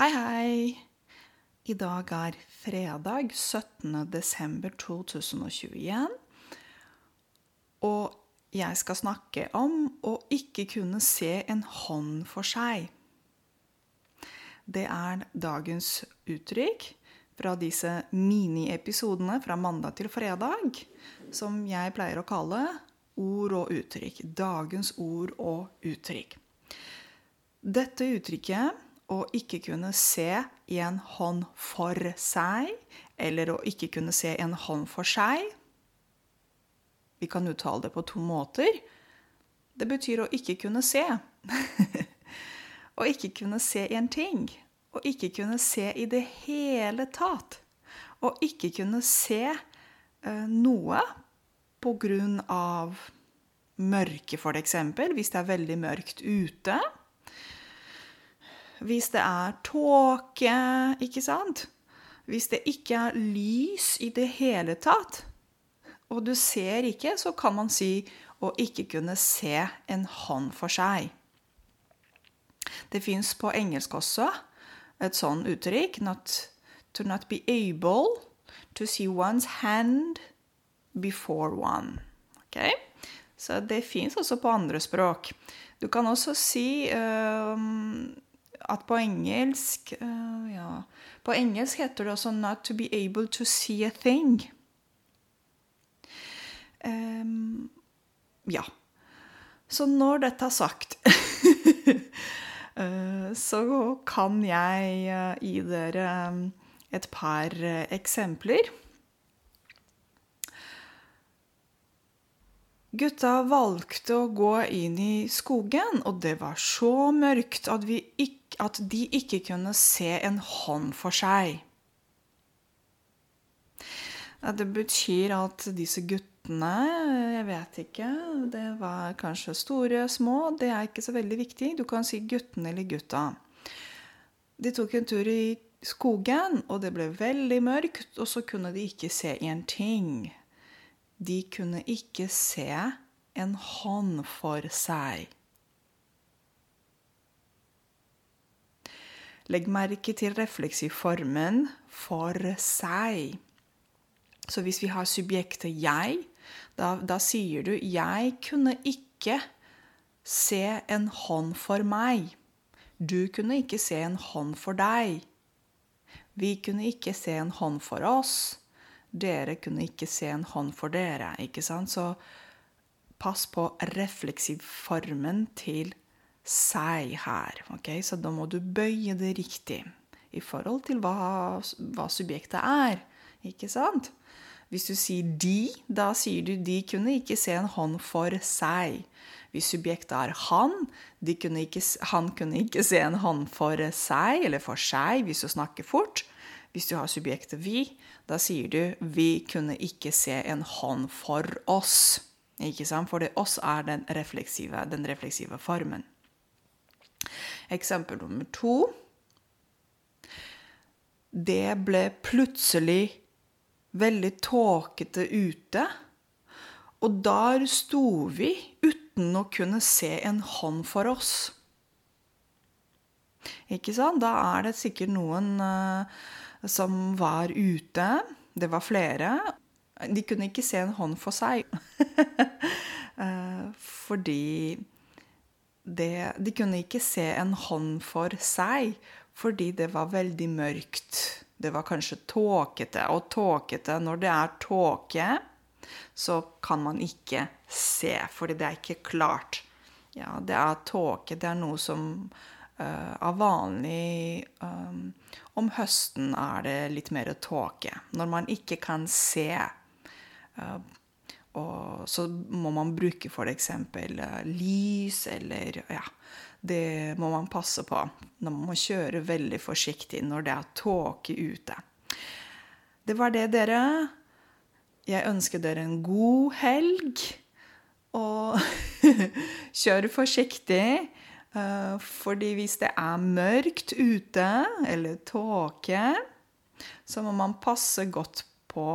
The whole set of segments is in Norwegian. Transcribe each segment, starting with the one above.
Hei, hei! I dag er fredag 17. desember 2021. Og jeg skal snakke om å ikke kunne se en hånd for seg. Det er dagens uttrykk fra disse miniepisodene fra mandag til fredag, som jeg pleier å kalle ord og uttrykk. Dagens ord og uttrykk. Dette uttrykket å ikke kunne se en hånd for seg, eller å ikke kunne se en hånd for seg Vi kan uttale det på to måter. Det betyr å ikke kunne se. å ikke kunne se en ting. Å ikke kunne se i det hele tatt. Å ikke kunne se uh, noe på grunn av mørke, f.eks. Hvis det er veldig mørkt ute hvis det er tåke, ikke sant? Hvis det ikke er lys i det hele tatt, og du ser ikke, så kan man si å ikke kunne se en hånd for seg. Det fins på engelsk også et sånn uttrykk not, To not be able to see one's hand before one. Okay? Så det fins også på andre språk. Du kan også si um, at på engelsk uh, Ja. På engelsk heter det også 'not to be able to see a thing'. Um, ja. Så når dette er sagt uh, Så kan jeg uh, gi dere et par eksempler. Gutta valgte å gå inn i skogen, og det var så mørkt at, ikke, at, de ikke kunne se en hånd for seg. Det betyr at disse guttene Jeg vet ikke. Det var kanskje store, små. Det er ikke så veldig viktig. Du kan si guttene eller gutta. De tok en tur i skogen, og det ble veldig mørkt, og så kunne de ikke se en ting. De kunne ikke se en hånd for seg. Legg merke til refleksiformen 'for seg'. Så hvis vi har subjektet 'jeg', da, da, sier du 'jeg kunne ikke se en hånd for meg'. Du kunne ikke se en hånd for deg. Vi kunne ikke se en hånd for oss. Dere kunne ikke se en hånd for dere. ikke sant? Så pass på refleksivformen til seg her. ok? Så da må du bøye det riktig i forhold til hva, hva subjektet er. Ikke sant? Hvis du sier 'de', da sier du 'de kunne ikke se en hånd for seg'. Hvis subjektet er 'han', kunne ikke, han kunne ikke se en hånd for seg eller for seg hvis du snakker fort. Hvis du har subjektet 'vi', da sier du 'vi kunne ikke se en hånd for oss'. Ikke sant? For det 'oss' er den refleksive, den refleksive formen. Eksempel nummer to. Det ble plutselig veldig tåkete ute. Og der sto vi uten å kunne se en hånd for oss. Ikke sant? Da er det sikkert noen uh, som var ute. Det var flere. De kunne ikke se en hånd for seg. Eh, fordi det, De kunne ikke se en hånd for seg fordi det var veldig mørkt. Det var kanskje tåkete. Og tåkete Når det er tåke, så kan man ikke se, fordi det er ikke klart. Ja, det er tåke. Det er noe som uh, er vanlig um, om høsten er det litt mer tåke. Når man ikke kan se, uh, så må man bruke f.eks. Uh, lys eller Ja, det må man passe på. Man må kjøre veldig forsiktig når det er tåke ute. Det var det, dere. Jeg ønsker dere en god helg. Og kjør forsiktig. Eh, fordi hvis det er mørkt ute, eller tåke, så må man passe godt på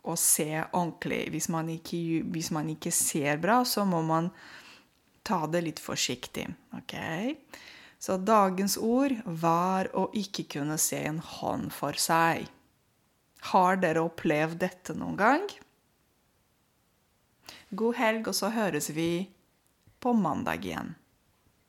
å se ordentlig. Hvis man ikke, hvis man ikke ser bra, så må man ta det litt forsiktig. Ok? Så dagens ord var å ikke kunne se en hånd for seg. Har dere opplevd dette noen gang? God helg, og så høres vi på mandag igjen.